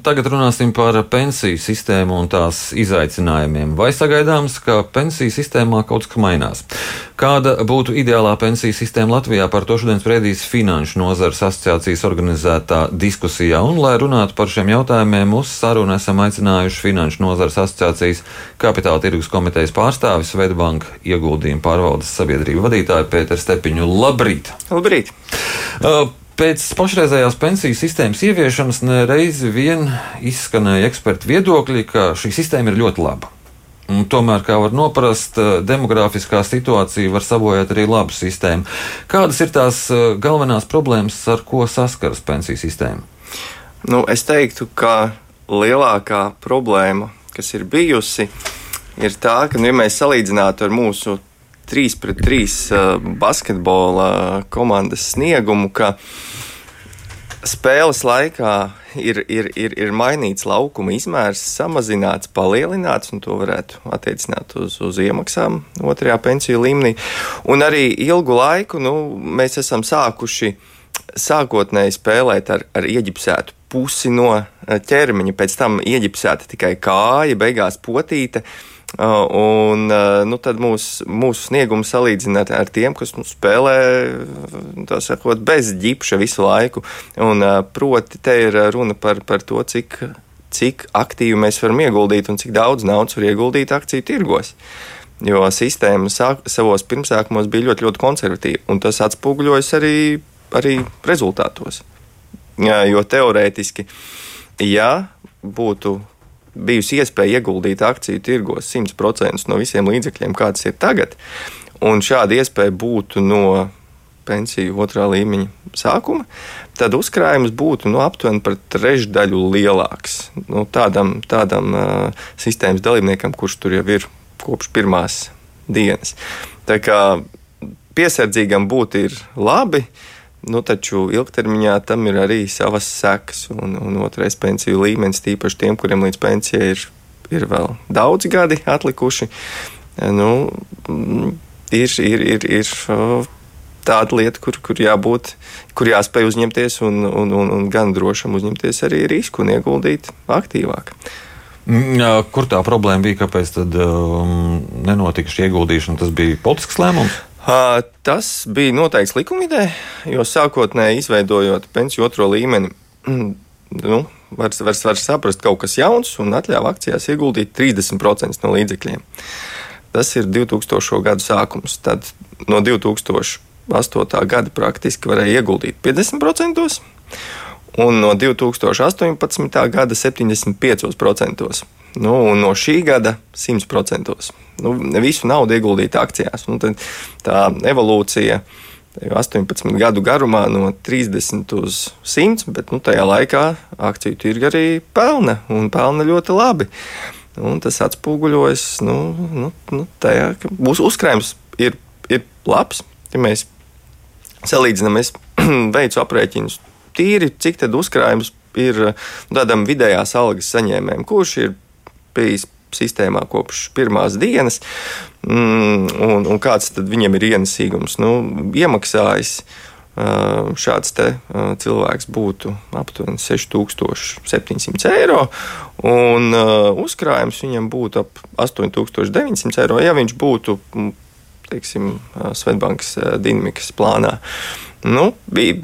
Tagad runāsim par pensiju sistēmu un tās izaicinājumiem. Vai sagaidāms, ka pensiju sistēmā kaut kas mainās? Kāda būtu ideālā pensiju sistēma Latvijā? Par to šodien spriedīs Finanšu nozares asociācijas organizētā diskusijā. Un, lai runātu par šiem jautājumiem, uz sarunu esam aicinājuši Finanšu nozares asociācijas kapitāla tirgus komitejas pārstāvis Svetbanka ieguldījumu pārvaldes sabiedrību vadītāju Pēteru Stepiņu. Labrīt! Labrīt! Uh, Pēc pašreizējās pensiju sistēmas ieviešanas reizi vien izskanēja ekspertu viedokļi, ka šī sistēma ir ļoti laba. Un tomēr, kā var noprast, demogrāfiskā situācija var sabojāt arī labu sistēmu. Kādas ir tās eh, galvenās problēmas, ar ko saskaras pensiju sistēma? Nu, es teiktu, ka lielākā problēma, kas ir bijusi, ir tā, ka, nu, ja mēs salīdzinātu ar mūsu 3 pret 3 uh, basketbola komandas sniegumu, ka spēles laikā ir, ir, ir, ir mainīts laukuma izmērs, samazināts, palielināts, un to varētu attiecināt uz, uz iemaksām otrajā pensiju līmenī. Un arī ilgu laiku nu, mēs esam sākuši sākotnēji spēlēt ar, ar ieģipsētu pusi no ķermeņa, pēc tam ieģipsēta tikai kāja, beigās potīta. Un nu, tad mūsu mūs sniegumu salīdzina ar, ar tiem, kas nu, spēlē sakot, bez ģipša visu laiku. Un, proti, te ir runa par, par to, cik, cik aktīvi mēs varam ieguldīt un cik daudz naudas var ieguldīt akciju tirgos. Jo sistēma sāk, savos pirmsākumos bija ļoti, ļoti konservatīva, un tas atspoguļojas arī, arī rezultātos. Jā, jo teorētiski, ja būtu bijusi iespēja ieguldīt akciju tirgos 100% no visiem līdzekļiem, kāds ir tagad, un šāda iespēja būtu no pensiju otrā līmeņa sākuma, tad uzkrājums būtu nu, aptuveni par trešdaļu lielāks. Nu, tādam tādam uh, sistēmas dalībniekam, kurš tur jau ir kopš pirmās dienas. Tā kā piesardzīgam būt ir labi, uh, Nu, taču ilgtermiņā tam ir arī savas sekas. Un, un otrais pensiju līmenis, tīpaši tiem, kuriem līdz pensijai ir, ir vēl daudz gadi atlikuši, nu, ir, ir, ir, ir tāda lieta, kur, kur jābūt, kur jāspēj uzņemties un, un, un, un gan drošam uzņemties arī risku un ieguldīt aktīvāk. Mm, kur tā problēma bija? Kāpēc tad um, nenotika šī ieguldīšana? Tas bija politisks lēmums. Tas bija noteikts likumidē, jo sākotnēji izveidojot pensiju otro līmeni, nu, var, var, var saprast kaut kas jauns un atļāva akcijās ieguldīt 30% no līdzekļiem. Tas ir 2000. gadu sākums. Tad no 2008. gada praktiski varēja ieguldīt 50%, un no 2018. gada 75%. Nu, no šī gada 100%. Nu, visu naudu ieguldīt akcijās. Nu, tā evolūcija 18 gadu garumā no 30 uz 100, bet nu, tajā laikā akciju tirgi arī pelna un pelna ļoti labi. Un tas atspoguļojas nu, nu, nu, tajā, ka mūsu uzkrājums ir, ir labs. Ja mēs salīdzinām, es veicu aprēķinus tīri, cik tad uzkrājums ir tādam vidējās algas saņēmējam, kurš ir bijis sistēmā kopš pirmās dienas, mm, un, un kāds tad viņam ir ienesīgums. Nu, iemaksājis šāds cilvēks būtu aptuveni 6700 eiro, un uzkrājums viņam būtu ap 8900 eiro, ja viņš būtu teiksim, Svetbankas dinamikas plānā. Nu, bija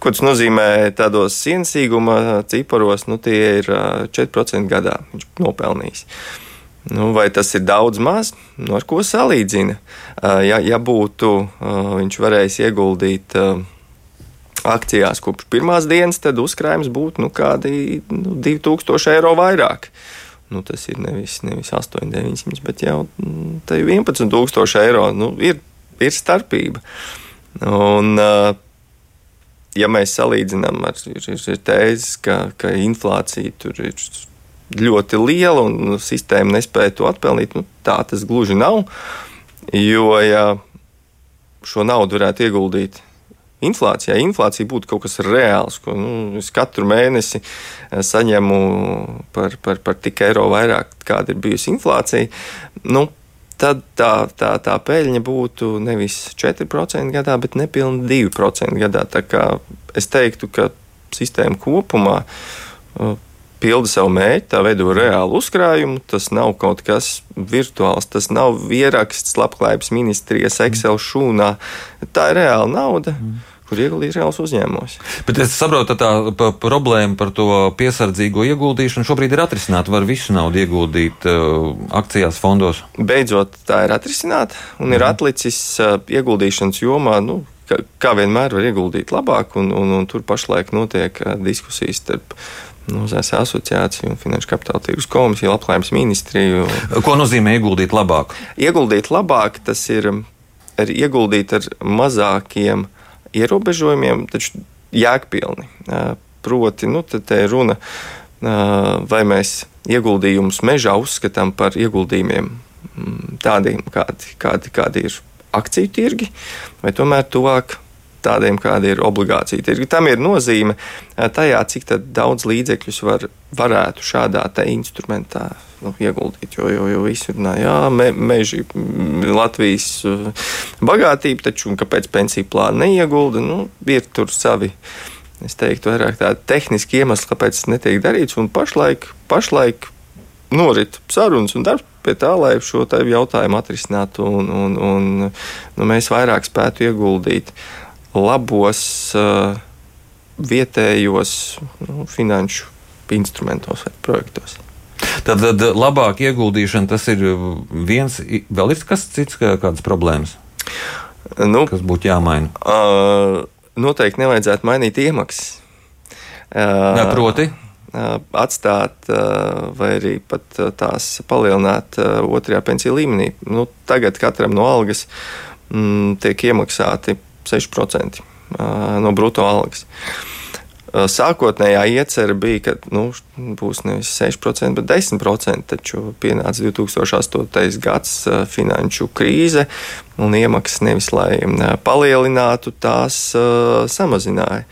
Ko tas nozīmē tādos ciensīguma ciparos, nu, tie ir 4% gadā viņš nopelnījis. Nu, vai tas ir daudz maz? Nu, ar ko salīdzina? Ja, ja būtu viņš varējis ieguldīt akcijās kopš pirmās dienas, tad uzkrājums būtu nu, kādi nu, 2000 eiro vairāk. Nu, tas ir nevis, nevis 8, 900, bet jau 11,000 eiro. Nu, ir, ir starpība. Un, uh, ja mēs salīdzinām ar tēzes, ka, ka inflācija tur ir ļoti liela un sistēma nespēja to atpelnīt, nu, tā tas gluži nav. Jo, ja šo naudu varētu ieguldīt inflācijā, ja inflācija būtu kaut kas reāls, ko nu, es katru mēnesi eh, saņemu par, par, par tik eiro vairāk, kāda ir bijusi inflācija, nu, tad tā, tā, tā peļņa būtu nevis 4% gadā, bet nepilnīgi 2% gadā. Tā kā es teiktu, ka sistēma kopumā uh, pilda savu mērķi, tā veido reālu uzkrājumu. Tas nav kaut kas virtuāls, tas nav ieraksts labklājības ministrijas Excel šūnā. Tā ir reāla nauda. Mm kur ieguldīt reāls uzņēmumos. Bet es saprotu, ka tā problēma par to piesardzīgo ieguldīšanu šobrīd ir atrisināta. Var visu naudu ieguldīt uh, akcijās, fondos. Beidzot, tā ir atrisināta un mhm. ir atlicis uh, ieguldīšanas jomā. Nu, Kā vienmēr var ieguldīt labāk, un, un, un tur pašlaik notiek uh, diskusijas starp Nozēs asociāciju un Finanšu kapitāla tirgus komisiju, labklājības ministriju. Ko nozīmē ieguldīt labāk? Ieguldīt labāk, tas ir, ir ieguldīt ar mazākiem ierobežojumiem, taču jēgpilni. Proti, nu, te ir runa, vai mēs ieguldījumus mežā uzskatām par ieguldījumiem mm, tādiem, kādi, kādi, kādi ir akciju tirgi, vai tomēr tuvāk tādiem, kādi ir obligācija tirgi. Tam ir nozīme tajā, cik daudz līdzekļus var, varētu šādā instrumentā nu, ieguldīt. Jo, jo, jo visi runā, jā, me, meži, Latvijas bagātība, taču kāpēc pensiju plānu neiegulda, nu, ir tur savi. Es teiktu, vairāk tādi tehniski iemesli, kāpēc tas netiek darīts. Pašlaik, pašlaik norit sarunas un darbs pie tā, lai šo jautājumu atrisinātu un, un, un nu, mēs vairāk spētu ieguldīt labos uh, vietējos nu, finanšu instrumentos vai projektos. Tad, tad labāk ieguldīšana tas ir viens, vēl ir kas cits, kādas problēmas, nu, kas būtu jāmaina. Uh, noteikti nevajadzētu mainīt iemaksas. Uh, Jā, proti? Uh, atstāt, uh, vai arī pat tās palielināt otrajā pensiju līmenī. Nu, tagad katram no algas mm, tiek iemaksāti 6% no brutto algas. Sākotnējā iecerē bija, ka nu, būs nevis 6%, bet 10%. Taču pienāca 2008. gads, finanšu krīze, un iemaksas nevis lai palielinātu, tās samazināja.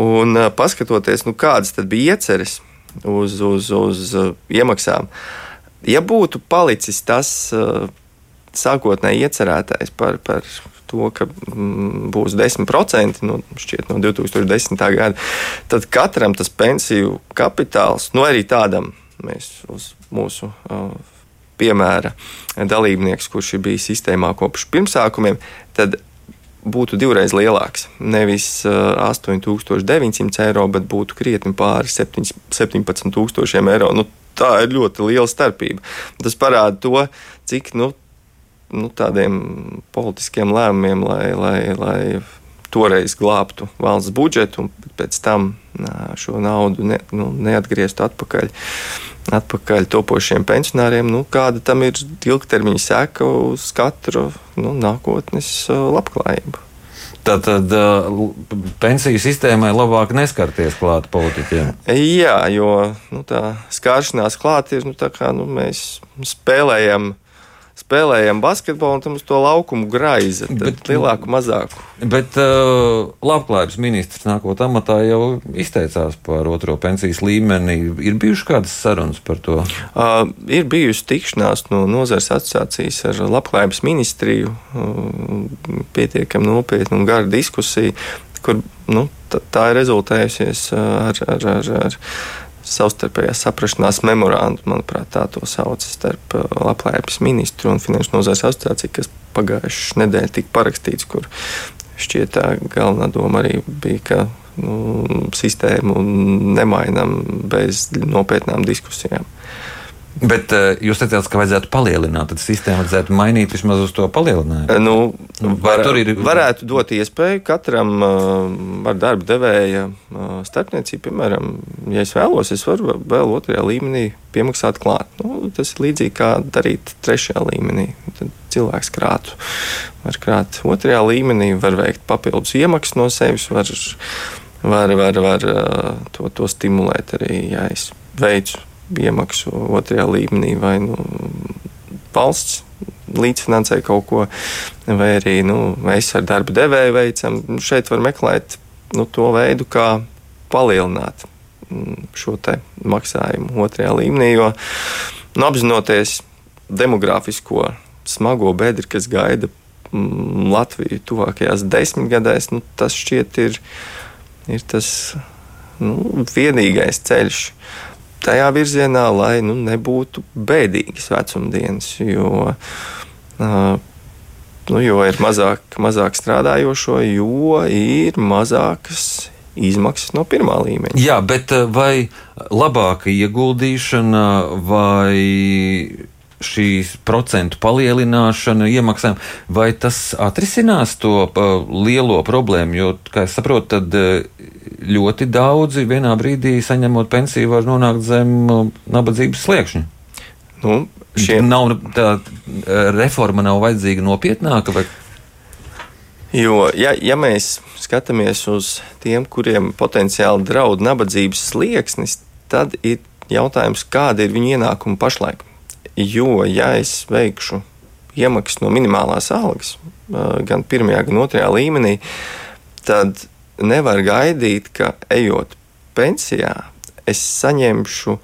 Un paskatoties, nu, kādas bija ieceres uz, uz, uz iemaksām, ja būtu palicis tas sākotnēji iecerētais par, par to, ka mm, būs 10% nu, šķiet, no 2010. gada, tad katram tas pensiju kapitāls, nu arī tādam mēs uz mūsu uh, piemēra dalībnieks, kurš ir bijis sistēmā kopš pirmsākumiem, tad būtu divreiz lielāks. Nevis uh, 8900 eiro, bet būtu krietni pāri 17,000 eiro. Nu, tā ir ļoti liela starpība. Tas parāda to, cik nu, nu, tādiem politiskiem lēmumiem, lai, lai, lai toreiz glābtu valsts budžetu un pēc tam šo naudu ne, nu, neatgrieztu atpakaļ. Atpakaļ topošiem pensionāriem, nu, kāda tam ir ilgtermiņa seka uz katru nu, nākotnes labklājību. Tātad pensiju sistēmai labāk neskarties klāt politiķiem. Jā, jo nu, tā skāršanās klāt ir nu, tā kā nu, mēs spēlējam spēlējam basketbolu, un tam uz to laukumu graiza. Bet, lielāku, mazāku. Bet uh, labklājības ministrs nākot amatā jau izteicās par otro pensijas līmeni. Ir bijušas kādas sarunas par to? Uh, ir bijusi tikšanās no nozares asociācijas ar labklājības ministriju. Uh, pietiekami nopietna un gara diskusija, kur nu, tā, tā ir rezultējusies uh, ar. ar, ar, ar savstarpējā saprašanās memorandu, manuprāt, tā to sauc starp uh, Labklājības ministru un Finanšu nozares asociāciju, kas pagājušajā nedēļā tika parakstīts, kur šķiet tā galvenā doma arī bija, ka nu, sistēmu nemainām bez nopietnām diskusijām. Bet uh, jūs teicāt, ka vajadzētu palielināt, tad sistēmu vajadzētu mainīt vismaz uz to palielinājumu. Eh, nu, var, tur ir... Varētu dot iespēju katram uh, ar darba devēja uh, starpniecību, piemēram, ja es vēlos, es varu vēl otrajā līmenī piemaksāt klāt. Nu, tas ir līdzīgi kā darīt trešajā līmenī. Tad cilvēks krātu. Var krāt otrajā līmenī, var veikt papildus iemaksas no sevis, var, var, var, var uh, to, to stimulēt arī, ja es veicu iemaksu otrajā līmenī, vai nu, valsts līdzfinansē kaut ko, vai arī nu, mēs ar darba devēju veicam. Šeit var meklēt nu, to veidu, kā palielināt mm, šo maksājumu otrajā līmenī, jo nu, apzinoties demogrāfisko smago bedri, kas gaida mm, Latviju tuvākajās desmitgadēs, nu, tas šķiet ir, ir tas nu, vienīgais ceļš tajā virzienā, lai nu, nebūtu bēdīgas vecumdienas. Jo, uh, nu, jo ir mazāk, mazāk strādājošo, jo ir mazākas izmaksas no pirmā līmeņa. Jā, bet vai labāka ieguldīšana vai šīs procentu palielināšana iemaksām, vai tas atrisinās to uh, lielo problēmu? Jo, kā es saprotu, tad uh, ļoti daudzi vienā brīdī saņemot pensiju var nonākt zem uh, nabadzības sliekšņa. Nu, šiem... nav, tā reforma nav vajadzīga nopietnāka. Vai? Jo, ja, ja mēs skatāmies uz tiem, kuriem potenciāli draud nabadzības slieksnis, tad ir jautājums, kāda ir viņu ienākuma pašlaik. Jo, ja es veikšu iemaksas no minimālās algas, gan pirmajā, gan otrajā līmenī, tad nevar gaidīt, ka ejot pensijā, es saņemšu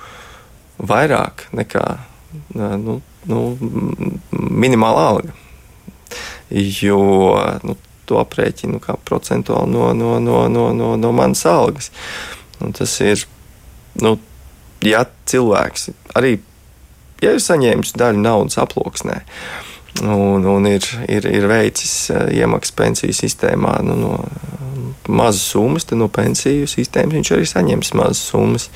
vairāk nekā nu, nu, minimāla alga. Jo nu, to aprēķinu kā procentuāli no, no, no, no, no, no manas algas. Un tas ir, nu, ja cilvēks arī ja ir saņēmis daļu naudas aploksnē. Un, un ir, ir, ir veicis eh, iemaksas pensiju sistēmā nu, no mazas summas, tad no pensiju sistēmas viņš arī saņems mazas summas.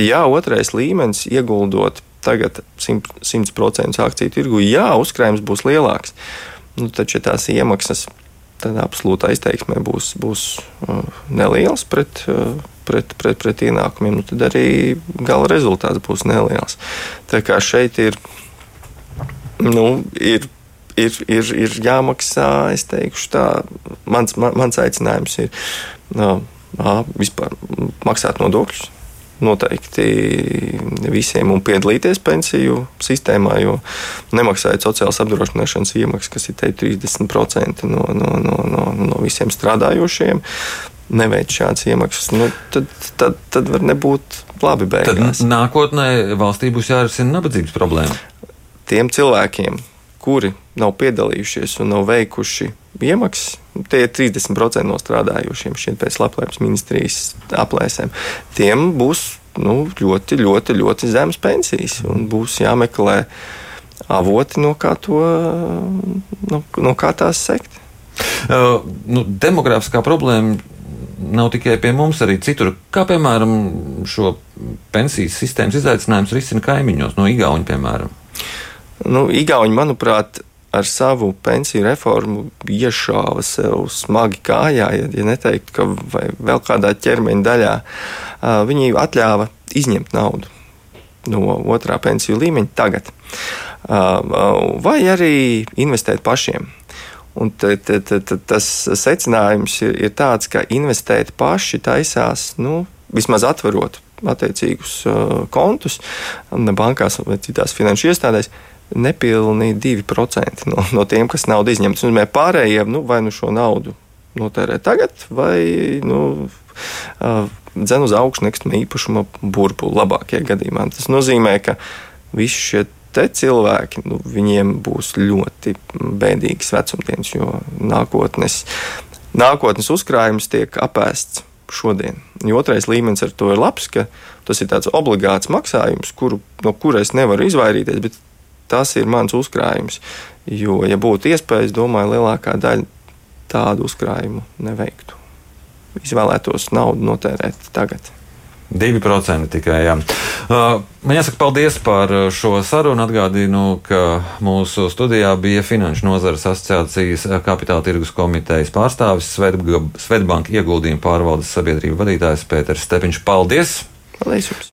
Jā, otrais līmenis ieguldot tagad 100% akciju tirgu, jā, uzkrājums būs lielāks. Nu, taču tās iemaksas tad absolūta izteiksmē būs, būs uh, neliels pret, uh, pret, pret, pret ienākumiem, nu, tad arī gala rezultāts būs neliels. Tā kā šeit ir, nu, ir, ir, ir, ir jāmaksā, es teikšu, tā, mans, man, mans aicinājums ir uh, vispār maksāt nodokļus noteikti visiem un piedalīties pensiju sistēmā, jo nemaksājot sociālās apdrošināšanas iemaksas, kas ir te 30% no, no, no, no, no visiem strādājošiem. Neveic šādas iemaksas, nu, tad, tad, tad var nebūt labi beigās. Tad nākotnē valstī būs jārisina nabadzības problēma. Tiem cilvēkiem, kuri nav piedalījušies un nav veikuši iemaksas, tie ir 30% no strādājošiem šeit pēc labklājības ministrijas aplēsēm. Tiem būs nu, ļoti, ļoti, ļoti zemes pensijas un būs jāmeklē avoti, no kā, to, no, no kā tās sekt. Uh, nu, Demogrāfiskā problēma nav tikai pie mums, arī citur. Kā piemēram šo pensijas sistēmas izaicinājumus risina kaimiņos, no Igaunijas, piemēram? Nu, Igauni, manuprāt, ar savu pensiju reformu iešāva sev smagi kājā, ja, ja neteiktu, ka vēl kādā ķermeņa daļā viņi atļāva izņemt naudu no otrā pensiju līmeņa tagad, vai arī investēt pašiem. Un t, t, t, t, tas secinājums ir, ir tāds, ka investēt paši taisās, nu, vismaz atverot attiecīgus uh, kontus bankās vai citās finanšu iestādēs, nepilnīgi 2% no, no tiem, kas naudu izņemts. Un pārējiem nu, vai nu šo naudu notērē tagad, vai nu, dzen uz augšu nekustamā īpašuma burbuli labākajā gadījumā. Tas nozīmē, ka visi šie te cilvēki, nu, viņiem būs ļoti bēdīgas vecumdienas, jo nākotnes, nākotnes uzkrājums tiek apēsts šodien. Jo otrais līmenis ar to ir labs, ka tas ir tāds obligāts maksājums, kuru, no kura es nevaru izvairīties, bet tas ir mans uzkrājums. Jo, ja būtu iespējas, domāju, lielākā daļa tādu uzkrājumu neveiktu. Izvēlētos naudu notērēt tagad. 2% tikai. Jā. Uh, man jāsaka paldies par šo sarunu. Atgādinu, ka mūsu studijā bija Finanšu nozares asociācijas kapitāla tirgus komitejas pārstāvis Svetbanka ieguldījuma pārvaldes sabiedrību vadītājs Pēters Stepiņš. Paldies! Paldies jums!